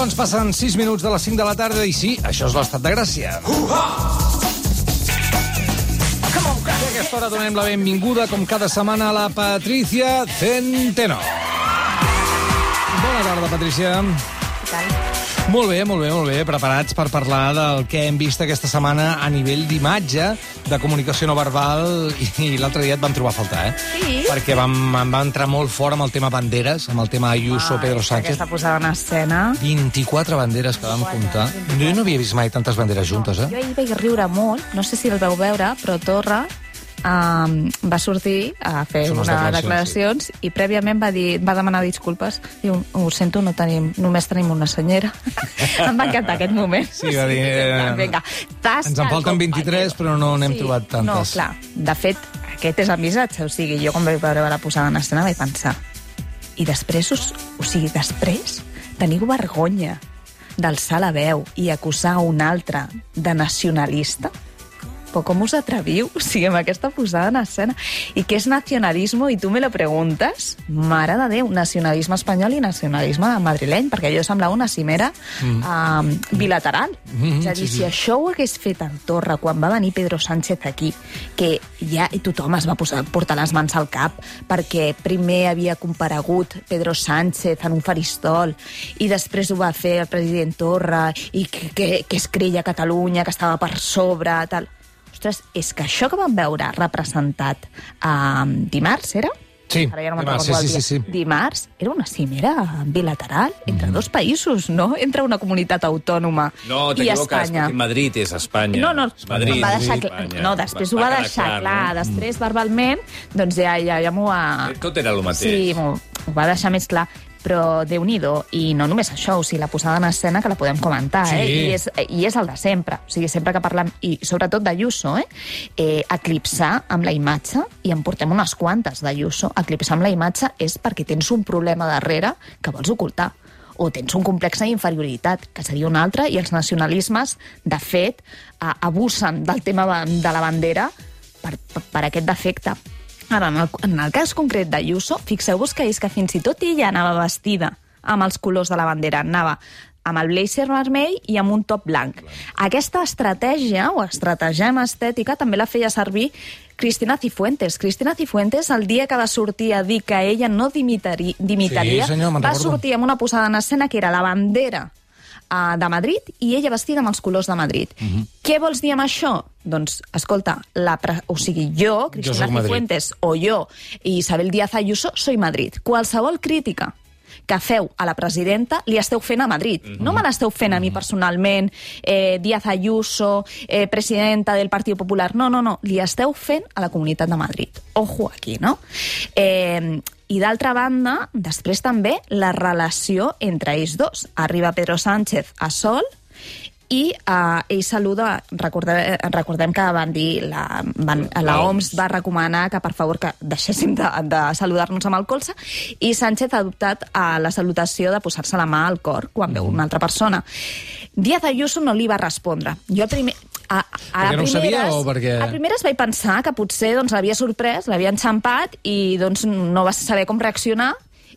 Doncs passen 6 minuts de les 5 de la tarda i sí, això és l'estat de Gràcia. I a aquesta hora donem la benvinguda, com cada setmana, a la Patricia Centeno. Bona tarda, Patricia. Què tal? Molt bé, molt bé, molt bé. Preparats per parlar del que hem vist aquesta setmana a nivell d'imatge, de comunicació no verbal, i, i l'altre dia et vam trobar a faltar, eh? Sí? Perquè vam, em va entrar molt fort amb el tema banderes, amb el tema Ayuso, Pedro Sánchez. Aquesta posada en escena. 24 banderes que vam comptar. Jo no havia vist mai tantes banderes juntes, Jo eh? ahir vaig riure molt, no sé si el veu veure, però Torra um, va sortir a fer Són unes unes declaracions, declaracions i prèviament va, dir, va demanar disculpes. Diu, ho sento, no tenim, només tenim una senyera. em va encantar aquest moment. Sí, va dir, eh, Vinga, ens en falten 23, però no n'hem trobat tantes. No, clar, de fet, aquest és el missatge. O sigui, jo quan vaig veure la posada en escena vaig pensar i després, us, o sigui, després teniu vergonya d'alçar la veu i acusar un altre de nacionalista? Però com us atreviu? O sigui, amb aquesta posada en escena. I què és nacionalisme? I tu me lo preguntes? Mare de Déu, nacionalisme espanyol i nacionalisme madrileny, perquè allò semblava una cimera mm. um, bilateral. Mm, és a dir, sí, sí. si això ho hagués fet en Torra quan va venir Pedro Sánchez aquí, que ja tothom es va posar, portar les mans al cap perquè primer havia comparegut Pedro Sánchez en un faristol i després ho va fer el president Torra i que, que, que es creia Catalunya, que estava per sobre, tal. Ostres, és que això que vam veure representat eh, dimarts, era? Sí, Ara ja no dimarts, sí, sí, sí, sí. Dimarts era una cimera bilateral entre dos països, no? Entre una comunitat autònoma No, i t'equivoques, Espanya. perquè Madrid és Espanya. No, no, Madrid, va deixar clar. Espanya. No, després ho va, deixar clar. no? Després, verbalment, doncs ja, ja, ja m'ho va... Tot era el mateix. Sí, m'ho ho va deixar més clar. Però déu nhi i no només això, o sigui, la posada en escena que la podem comentar, Sí. eh? I és, I és el de sempre. O sigui, sempre que parlem, i sobretot d'Ayuso, eh? eh? Eclipsar amb la imatge, i en portem unes quantes d'Ayuso, eclipsar amb la imatge és perquè tens un problema darrere que vols ocultar o tens un complex d'inferioritat, que seria un altre, i els nacionalismes, de fet, eh, abusen del tema de la bandera per, per, per aquest defecte. Ara, en el, en el cas concret d'Ayuso, fixeu-vos que és que fins i tot ella anava vestida amb els colors de la bandera, anava amb el blazer vermell i amb un top blanc. Aquesta estratègia, o estratagema estètica, també la feia servir Cristina Cifuentes. Cristina Cifuentes, el dia que va sortir a dir que ella no dimitari, dimitaria, Sí, senyor, va sortir amb una posada en escena que era la bandera uh, de Madrid i ella vestida amb els colors de Madrid. Uh Mhm. -huh. Què vols dir amb això? Doncs, escolta, la pre... o sigui, jo, Cristina. Cifuentes, o jo, i Isabel Díaz Ayuso, soy Madrid. Qualsevol crítica que feu a la presidenta li esteu fent a Madrid. Mhm. No me l'esteu fent a mi personalment, eh, Díaz Ayuso, eh, presidenta del Partit Popular. No, no, no, li esteu fent a la Comunitat de Madrid. Ojo aquí, no? Eh, i d'altra banda, després també la relació entre ells dos. Arriba Pedro Sánchez a Sol i uh, ell saluda, recordem, recordem que van dir, la, van, la OMS va recomanar que per favor que deixéssim de, de saludar-nos amb el colze i Sánchez ha adoptat uh, la salutació de posar-se la mà al cor quan veu una altra persona. Díaz Ayuso no li va respondre. Jo primer... A, a Perquè no ho sabia o perquè- A primeres vaig pensar que potser doncs, l'havia sorprès, l'havia enxampat i doncs, no va saber com reaccionar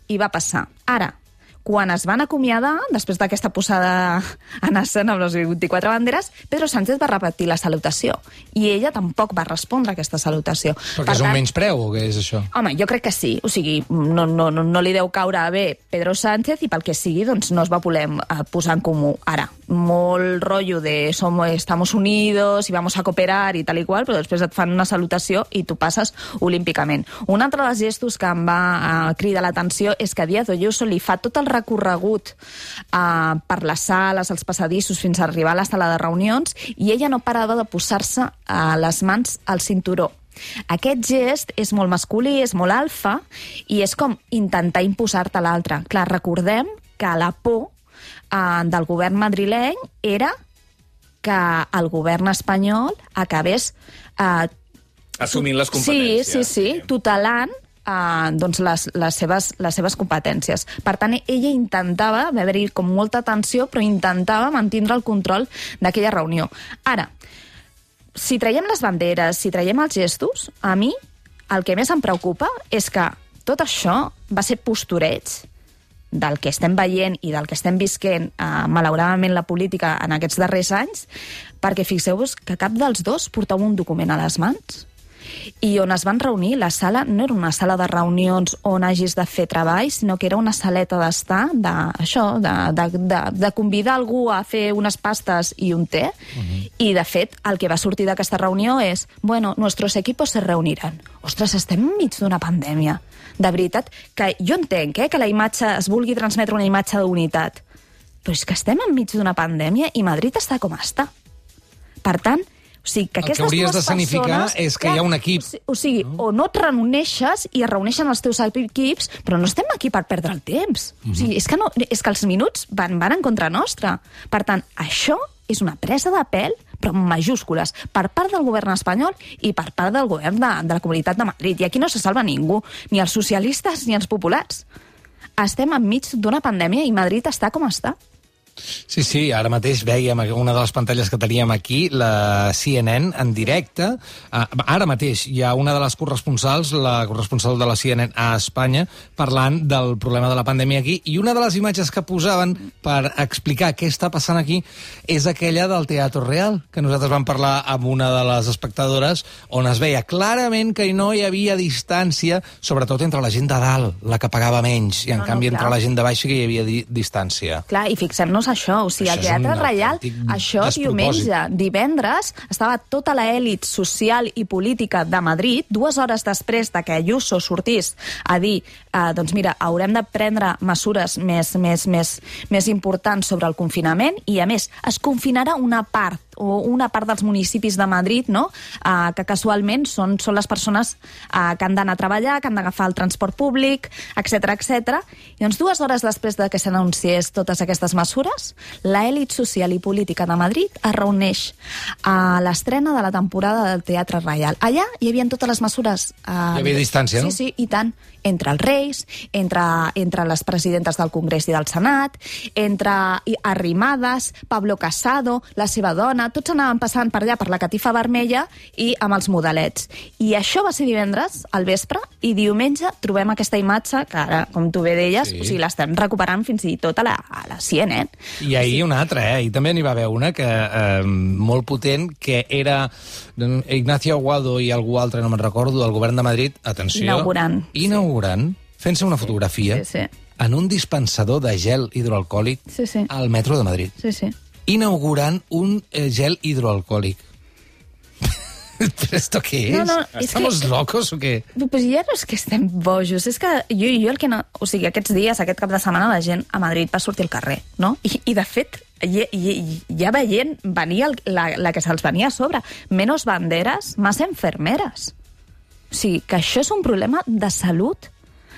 i va passar. Ara, quan es van acomiadar, després d'aquesta posada en escena amb les 24 banderes, Pedro Sánchez va repetir la salutació i ella tampoc va respondre a aquesta salutació. Perquè és un menyspreu o què és això? Home, jo crec que sí. O sigui, no, no, no, no li deu caure bé Pedro Sánchez i pel que sigui, doncs no es va voler eh, posar en comú. Ara, molt rotllo de somos, estamos unidos y vamos a cooperar i tal i qual, però després et fan una salutació i tu passes olímpicament. Un altre dels gestos que em va eh, cridar l'atenció és que Díaz Ayuso li fa tot el recorregut eh, per les sales, els passadissos, fins a arribar a la sala de reunions, i ella no parava de posar-se eh, les mans al cinturó. Aquest gest és molt masculí, és molt alfa, i és com intentar imposar-te a l'altre. Clar, recordem que la por eh, del govern madrileny era que el govern espanyol acabés eh, Assumint les Sí, competències. sí, sí, tutelant eh, doncs les, les, seves, les seves competències. Per tant, ella intentava, va haver-hi com molta tensió, però intentava mantindre el control d'aquella reunió. Ara, si traiem les banderes, si traiem els gestos, a mi el que més em preocupa és que tot això va ser postureig del que estem veient i del que estem visquent, eh, malauradament, la política en aquests darrers anys, perquè fixeu-vos que cap dels dos portava un document a les mans i on es van reunir, la sala no era una sala de reunions on hagis de fer treball, sinó que era una saleta d'estar, de, això, de, de, de, de convidar algú a fer unes pastes i un té, uh -huh. i de fet el que va sortir d'aquesta reunió és bueno, nuestros equipos se reuniran. Ostres, estem enmig d'una pandèmia. De veritat, que jo entenc eh, que la imatge es vulgui transmetre una imatge d'unitat, però és que estem enmig d'una pandèmia i Madrid està com està. Per tant, o sigui, que El que hauries de persones, és que hi ha un equip. O si- O sigui, o no et reuneixes i es reuneixen els teus equips, però no estem aquí per perdre el temps. O sigui, és que, no, és que els minuts van, van en contra nostra. Per tant, això és una presa de pèl, però amb majúscules, per part del govern espanyol i per part del govern de, de la Comunitat de Madrid. I aquí no se salva ningú, ni els socialistes ni els populars. Estem enmig d'una pandèmia i Madrid està com està. Sí, sí, ara mateix veiem una de les pantalles que teníem aquí, la CNN, en directe. Uh, ara mateix hi ha una de les corresponsals, la corresponsal de la CNN a Espanya, parlant del problema de la pandèmia aquí, i una de les imatges que posaven per explicar què està passant aquí és aquella del Teatre Real, que nosaltres vam parlar amb una de les espectadores, on es veia clarament que no hi havia distància, sobretot entre la gent de dalt, la que pagava menys, i en No, no, canvi clar. entre la gent de baix sí que hi havia di distància. Clar, i fixem-nos això, o sigui, Això és Teatre Reial, això diumenge, divendres, estava tota l'èlit social i política de Madrid, dues hores després de que Ayuso sortís a dir, eh, doncs mira, haurem de prendre mesures més, més, més, més importants sobre el confinament, i a més, es confinarà una part o una part dels municipis de Madrid, no? eh, que casualment són, són les persones eh, que han d'anar a treballar, que han d'agafar el transport públic, etc etc. I doncs dues hores després de que s'anunciés totes aquestes mesures, l'èlit social i política de Madrid es reuneix a l'estrena de la temporada del Teatre Reial. Allà hi havia totes les mesures... Eh, Hi havia distància, sí, no? Sí, i tant. Entre els reis, entre, entre les presidentes del Congrés i del Senat, entre Arrimadas, Pablo Casado, la seva dona, tots anaven passant per allà per la catifa vermella i amb els modelets. I això va ser divendres, al vespre, i diumenge trobem aquesta imatge que ara, com tu bé deies, Sí. sí. o sigui, l'estem recuperant fins i tot a la, a la CNN. I ahir una altra, eh? I també n'hi va haver una que, eh, molt potent, que era mm, Ignacio Aguado i algú altre, no me'n recordo, del govern de Madrid, atenció... Inaugurant. Inaugurant, fent-se una fotografia Sí, sí. en un dispensador de gel hidroalcohòlic Sí, sí. al metro de Madrid. Sí, sí. Inaugurant un eh, gel hidroalcohòlic. ¿Pero esto qué es? No, no, ¿Estamos que- locos o qué? Pues ja no és que estem bojos, és que jo, jo el que no... O sigui, aquests dies, aquest cap de setmana, la gent a Madrid va sortir al carrer, no? I, i de fet, ja, veient venir el, la, la que se'ls venia a sobre. Menos banderes, más enfermeres. O sigui, que això és un problema de salut,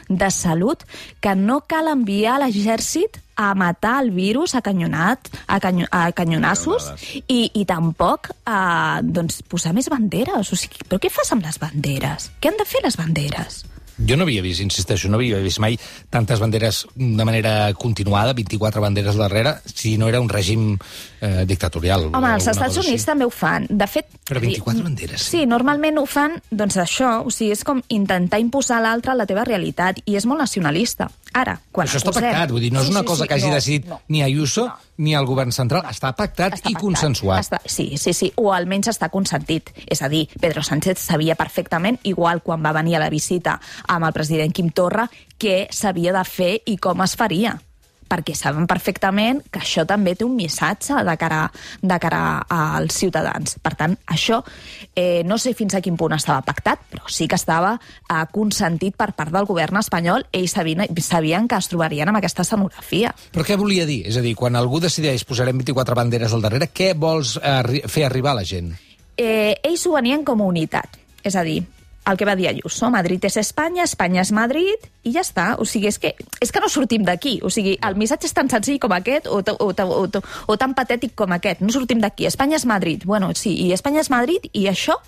de salut, que no cal enviar l'exèrcit a matar el virus a, canyonat, a, canyo, a canyonassos i, i tampoc a doncs, posar més banderes. O sigui, però què fas amb les banderes? Què han de fer les banderes? Jo no havia vist, insisteixo, no havia vist mai tantes banderes de manera continuada, 24 banderes darrere, si no era un règim eh, dictatorial. Home, els Estats Units així. també ho fan. De fet... Però 24 banderes. Sí, normalment ho fan, doncs això, o sigui, és com intentar imposar a l'altre la teva realitat, i és molt nacionalista. Ara, quan Això està acusem- pactat, vull dir, no és Sí, una sí, cosa sí, que hagi no, decidit no. ni Ayuso No. ni el govern central. Està pactat Està i pactat. consensuat. Està, sí, sí, sí, o almenys està consentit. És a dir, Pedro Sánchez sabia perfectament, igual quan va venir a la visita amb el president Quim Torra, què s'havia de fer i com es faria perquè saben perfectament que això també té un missatge de cara, de cara als ciutadans. Per tant, això eh, no sé fins a quin punt estava pactat, però sí que estava eh, consentit per part del govern espanyol. Ells sabien, sabien que es trobarien amb aquesta escenografia. Però què volia dir? És a dir, quan algú decideix posarem 24 banderes al darrere, què vols arri fer arribar a la gent? eh, ells ho venien com a unitat. És a dir, el que va dir Ayuso, Madrid és Espanya, Espanya és Madrid, i ja està. O sigui, és que, és que no sortim d'aquí. O sigui, el missatge és tan senzill com aquest o, o, o, ta- o tan patètic com aquest. No sortim d'aquí. Espanya és Madrid. Bueno, sí, i Espanya és Madrid, i això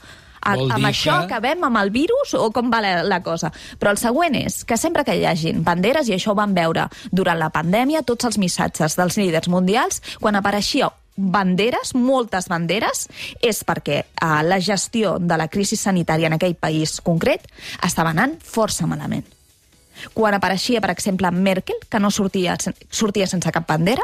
a, amb això que- acabem amb el virus o com va la, la cosa? Però el següent és que sempre que hi hagin banderes, i això ho vam veure durant la pandèmia, tots els missatges dels líders mundials, quan apareixia banderes, moltes banderes, és perquè eh, la gestió de la crisi sanitària en aquell país concret estava anant força malament. quan apareixia, per exemple, Merkel, que no sortia, sortia sense cap bandera,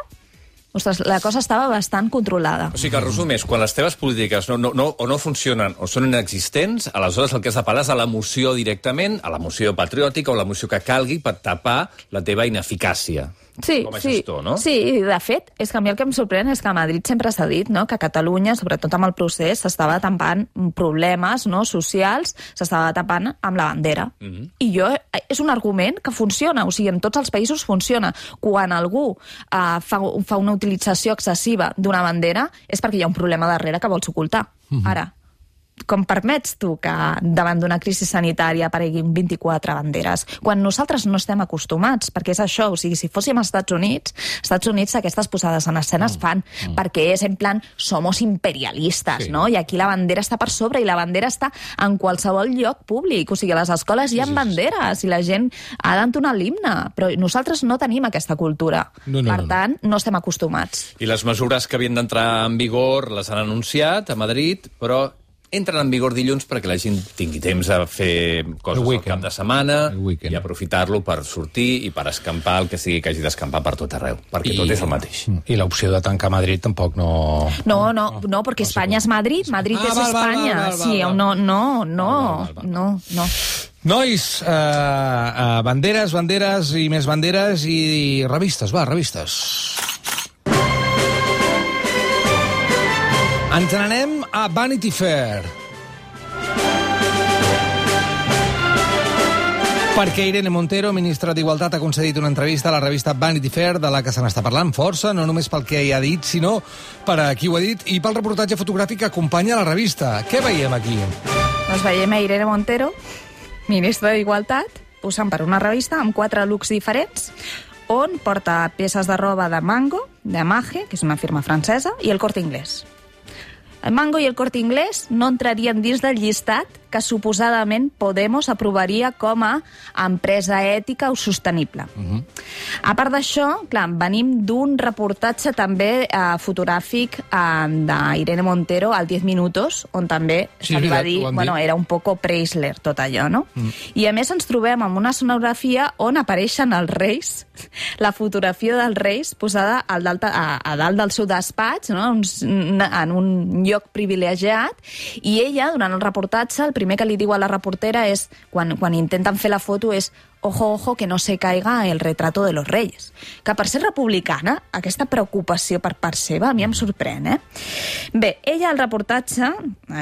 Ostres, la cosa estava bastant controlada. O sigui que resum és, quan les teves polítiques no, no, no, o no funcionen o són inexistents, aleshores el que has d'apel·lar és a l'emoció directament, a l'emoció patriòtica o l'emoció que calgui per tapar la teva ineficàcia. Sí, com a sí, gestor, no? sí, de fet, és que a mi el que em sorprèn és que a Madrid sempre s'ha dit no, que a Catalunya, sobretot amb el procés, s'estava tapant problemes no, socials, s'estava tapant amb la bandera. Mm. -hmm. I jo, és un argument que funciona, o sigui, en tots els països funciona. Quan algú uh, fa, fa una utilització excessiva d'una bandera és perquè hi ha un problema darrere que vols ocultar. Mm -hmm. Ara, com permets tu que davant d'una crisi sanitària apareguin 24 banderes, quan nosaltres no estem acostumats, perquè és això, o sigui, si fóssim als Estats Units, als Estats Units aquestes posades en escena es fan, mm. perquè és en plan, somos imperialistes, Sí. no? I aquí la bandera està per sobre i la bandera està en qualsevol lloc públic, o sigui, a les escoles hi ha banderes i la gent ha d'entonar l'himne, però nosaltres no tenim aquesta cultura. No, no, per no, no. tant, no estem acostumats. I les mesures que havien d'entrar en vigor les han anunciat a Madrid, però entren en vigor dilluns perquè la gent tingui temps a fer coses al cap de setmana i aprofitar-lo per sortir i per escampar el que sigui que hagi d'escampar per tot arreu, perquè I- tot és el mateix. I l'opció de tancar Madrid tampoc no... No, no, no, perquè Espanya és Madrid, Madrid Ah, és val, val, Espanya. val, val, Sí, val. no, no, no, Val, val, val. no, no. Nois, eh, eh, banderes, banderes i més banderes i revistes, va, revistes. Ens n'anem a Vanity Fair. Perquè Irene Montero, ministra d'Igualtat, ha concedit una entrevista a la revista Vanity Fair, de la que se n'està parlant força, no només pel que hi ha dit, sinó per a qui ho ha dit i pel reportatge fotogràfic que acompanya la revista. Què veiem aquí? Doncs veiem a Irene Montero, ministra d'Igualtat, posant per una revista amb quatre looks diferents, on porta peces de roba de Mango, de Mage, que és una firma francesa, i el Corte Inglés. El Mango i el Corte Inglés no entrarien dins del llistat que suposadament Podemos aprovaria com a empresa ètica o sostenible. Uh -huh. A part d'això, clar, venim d'un reportatge també eh, fotogràfic eh, d'Irene Montero al 10 minutos, on també Sí, se li va veritat, dir, bueno, dit. era un poco Preisler tot allò, no? Mm. I a més ens trobem amb una sonografia on apareixen els reis, la fotografia dels reis posada al dalt, a, a dalt del seu despatx, no? En un lloc privilegiat, i ella, durant el reportatge, el primer que li diu a la reportera és, quan, quan intenten fer la foto, és ojo, ojo, que no se caiga el retrato de los reyes. Que per ser republicana, aquesta preocupació per part seva a mi em sorprèn, eh? Bé, ella al reportatge,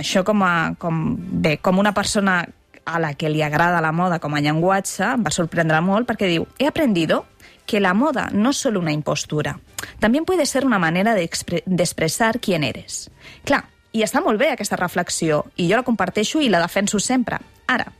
això com, a, com, bé, com una persona a la que li agrada la moda com a llenguatge, em va sorprendre molt perquè diu he aprendido que la moda no es solo una impostura, también puede ser una manera de, de quién eres. Clar, i està molt bé aquesta reflexió, i jo la comparteixo i la defenso sempre. Ara,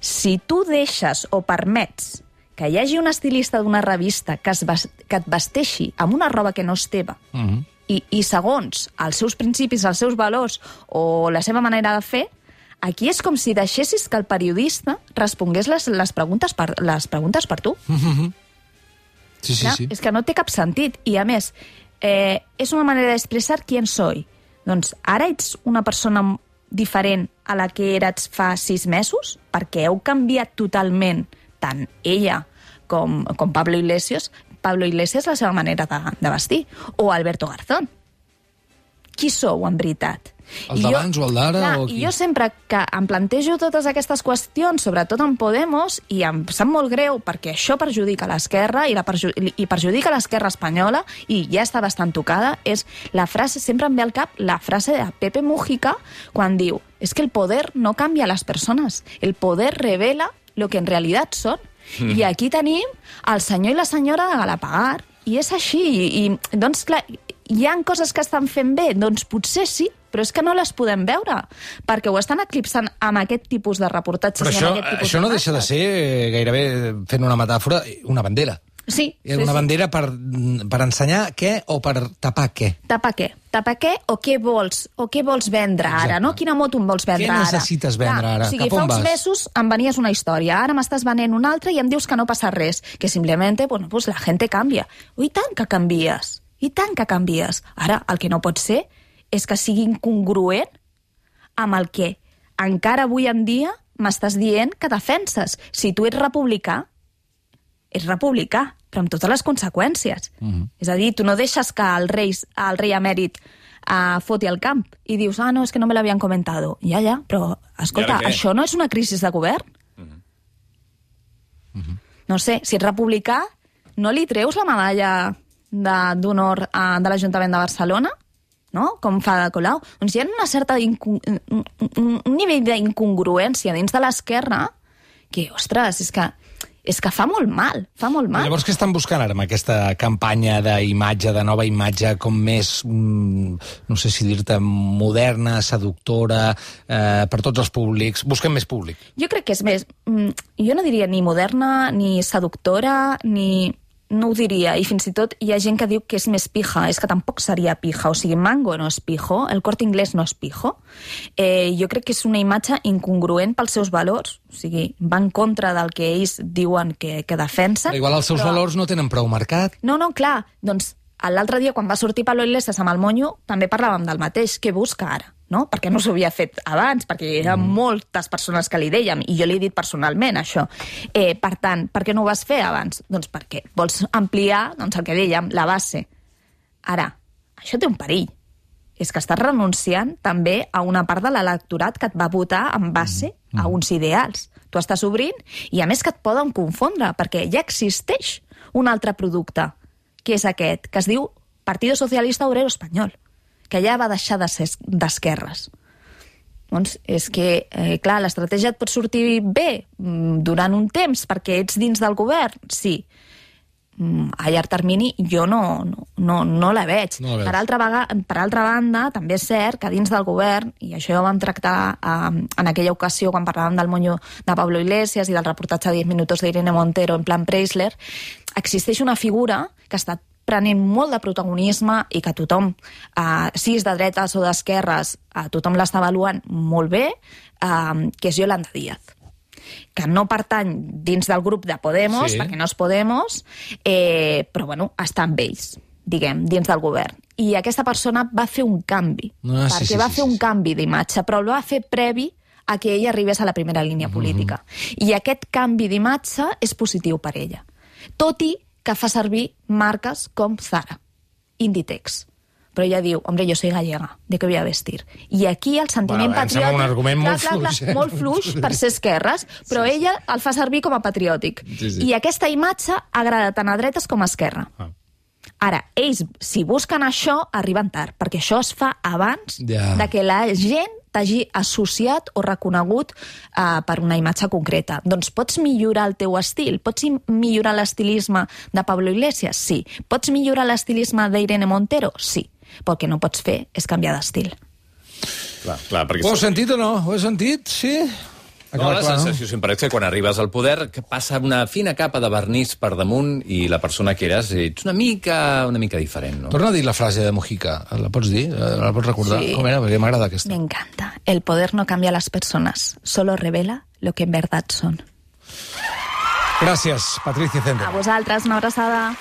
si tu deixes o permets que hi hagi un estilista d'una revista que, es que et vesteixi amb una roba que no és teva, Mm -hmm. i, i segons els seus principis, els seus valors o la seva manera de fer, aquí és com si deixessis que el periodista respongués les, les, preguntes, per, les preguntes per tu. Sí, sí, Clar, sí. És que no té cap sentit. I, a més, eh, és una manera d'expressar qui soy. Doncs ara ets una persona diferent a la que eres fa sis mesos, perquè heu canviat totalment tant ella com, com Pablo Iglesias, Pablo Iglesias la seva manera de, de vestir, o Alberto Garzón. Qui sou, en veritat? El d'abans o el d'ara? I jo sempre que em plantejo totes aquestes qüestions, sobretot en Podemos, i em sap molt greu perquè això perjudica l'esquerra i, la perju i perjudica l'esquerra espanyola i ja està bastant tocada, és la frase, sempre em ve al cap la frase de Pepe Mujica quan diu és que el poder no canvia a les persones, el poder revela lo que en realitat són. Mm. I aquí tenim el senyor i la senyora de Galapagar, i és així. I, i doncs, clar, hi han coses que estan fent bé? Doncs potser sí, però és que no les podem veure, perquè ho estan eclipsant amb aquest tipus de reportatges. Però això, aquest tipus això no de deixa de ser, eh, gairebé fent una metàfora, una bandera. Sí, Era sí, una sí. bandera per, per ensenyar què o per tapar què. Tapa què? Tapa què o què vols? O què vols vendre ara, Exacte. no? Quina moto em vols vendre Què ara? necessites vendre Clar, ara? O sigui, Cap fa uns vas? mesos em venies una història, ara m'estàs venent una altra i em dius que no passa res, que simplement, bueno, pues la gente canvia. Oh, I tant que canvies, i tant que canvies. Ara, el que no pot ser és que sigui incongruent amb el que encara avui en dia m'estàs dient que defenses. Si tu ets republicà, és republicà, però amb totes les conseqüències. Mm -hmm. És a dir, tu no deixes que el rei, el rei emèrit uh, foti el camp i dius, ah, no, és que no me l'havien comentat. Ja, ja, però, escolta, això no és una crisi de govern? Mm -hmm. Mm -hmm. No sé, si ets republicà, no li treus la medalla d'honor de l'Ajuntament de Barcelona? no? com fa de Colau. Doncs hi ha una certa un nivell d'incongruència dins de l'esquerra que, ostres, és que és que fa molt mal, fa molt mal. I llavors què estan buscant ara amb aquesta campanya d'imatge, de nova imatge, com més, mm, no sé si dir-te, moderna, seductora, eh, per tots els públics? Busquen més públic? Jo crec que és més... Mm, jo no diria ni moderna, ni seductora, ni no ho diria, i fins i tot hi ha gent que diu que és més pija, és que tampoc seria pija, o sigui, Mango no és pijo, el Corte Inglés no és pijo. Eh, jo crec que és una imatge incongruent pels seus valors, o sigui, va en contra del que ells diuen que, que defensen. Però igual els seus però... valors no tenen prou marcat. No, no, clar, doncs l'altre dia quan va sortir Pablo Iglesias amb el monyo també parlàvem del mateix, què busca ara? No? perquè no s'havia fet abans, perquè hi ha mm. moltes persones que li dèiem, i jo li he dit personalment això. Eh, per tant, per què no ho vas fer abans? Doncs perquè vols ampliar doncs, el que dèiem, la base. Ara, això té un perill. És que estàs renunciant també a una part de l'electorat que et va votar en base mm. a uns ideals. Tu estàs obrint i, a més, que et poden confondre, perquè ja existeix un altre producte, que és aquest, que es diu Partido Socialista Obrero Espanyol que ja va deixar de ser d'esquerres. Doncs és que, eh, clar, l'estratègia et pot sortir bé mm, durant un temps perquè ets dins del govern, sí. Mm, a llarg termini jo no, no, no, no la veig. No la per, altra vaga, per altra banda, també és cert que dins del govern, i això ja ho vam tractar eh, en aquella ocasió quan parlàvem del monyo de Pablo Iglesias i del reportatge de 10 minuts d'Irene Montero en plan Preisler, existeix una figura que ha estat prenent molt de protagonisme i que tothom, eh, si és de dretes o d'esquerres, eh, tothom l'està avaluant molt bé, eh, que és Yolanda Díaz que no pertany dins del grup de Podemos, sí. perquè no és Podemos, eh, però bueno, està amb ells, diguem, dins del govern. I aquesta persona va fer un canvi, ah, perquè sí, sí, va sí, fer sí. un canvi d'imatge, però el va fer previ a que ella arribés a la primera línia política. Uh -huh. I aquest canvi d'imatge és positiu per ella. Tot i que fa servir marques com Zara, Inditex. Però ella diu, hombre, yo soy gallega, ¿de qué voy a vestir? I aquí el sentiment bueno, patriòtic... un argument molt clar, fluix. Clar, molt fluix per ser esquerres, però sí, ella el fa servir com a patriòtic. Sí, sí. I aquesta imatge agrada tant a dretes com a esquerra. Ah. Ara, ells, si busquen això, arriben tard, perquè això es fa abans ja. de que la gent t'hagi associat o reconegut uh, per una imatge concreta. Doncs pots millorar el teu estil? Pots millorar l'estilisme de Pablo Iglesias? Sí. Pots millorar l'estilisme d'Irene Montero? Sí. Però el que no pots fer és canviar d'estil. Clar, clar, perquè... Ho has sentit o no? Ho has sentit? Sí? No, la sensació no? sempre és que quan arribes al poder que passa una fina capa de vernís per damunt i la persona que eres ets una mica, una mica diferent, no? Torna a dir la frase de Mujica. La pots dir? La pots recordar? Sí. Com era? Perquè m'agrada aquesta. Me encanta. El poder no cambia las personas, solo revela lo que en verdad son. Gràcies, Patricia Zender. A vosaltres, una abraçada.